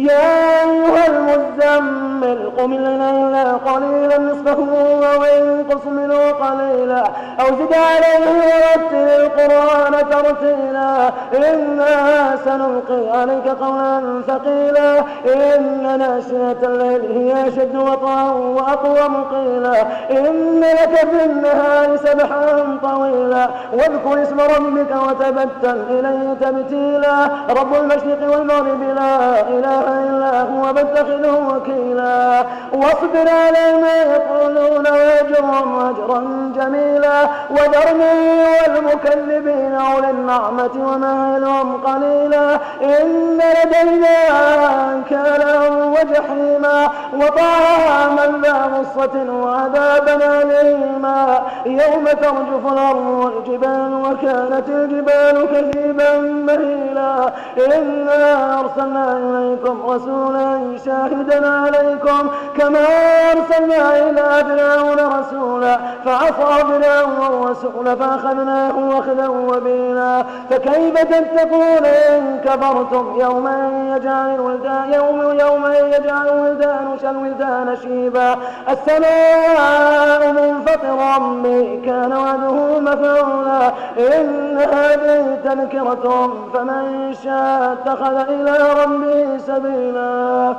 يا أيها المزمل قم الليل قليلا نصفه أو انقص منه قليلا. أو زد عليه ورتل ترتيلا إنا سنلقي عليك قولا ثقيلا إن ناشئة الليل هي أشد وطئا وأقوم قيلا إن لك في النهار سبحا طويلا واذكر اسم ربك وتبتل إليه تبتيلا رب المشرق والمغرب لا إله إلا هو فاتخذه وكيلا واصبر على ما يقولون واجرهم أجرا جميلا وذرني والمكذبين أولي النعمة ومهلهم قليلا. إن لدينا أنكالا وجحيما وطعاما ذا غصة وعذابا أليما. يوم ترجف الأرض والجبال وكانت الجبال كثيبا مهيلا. إنا أرسلنا إليكم رسولا شاهدا عليكم كما أرسلنا إلى فرعون رسولا. فعصى فرعون الرسول فأخذناه أخذا وبيلا فكيف تتقون إن كفرتم يوما يجعل الولدان يوم يوم يجعل الولدان شالولدان شيبا. السماء منفطرا به كان وعده مفعولا. إن هذه تذكرة فمن شاء اتخذ إلى ربه سبيلا.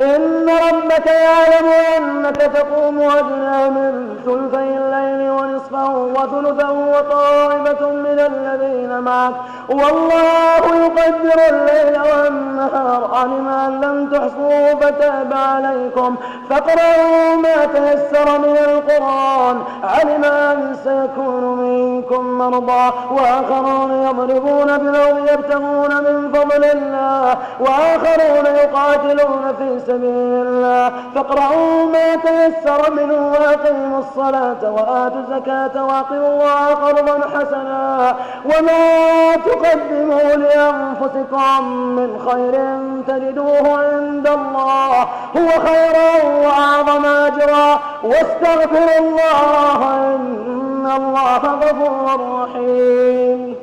إن ربك يعلم أنك تقوم أدنى من ثلثي ونصفه وثلثه وطائفة من الذين معك. والله يقدر الليل والنهار علم أن لم تحصوا فتاب عليكم. فاقرأوا ما تيسر من القرآن. علم أن سيكون منكم مرضى وآخرون يضربون في الأرض يبتغون من فضل الله وآخرون يقاتلون في سبيل الله. فاقرأوا ما تيسر منه وأقيموا الصلاة وآتوا الزكاة وأقيموا الله قرضا حسنا وما تقدموا لأنفسكم من خير تجدوه عند الله. هو خيرا وأعظم أجرا. واستغفروا الله إن الله غفور رحيم.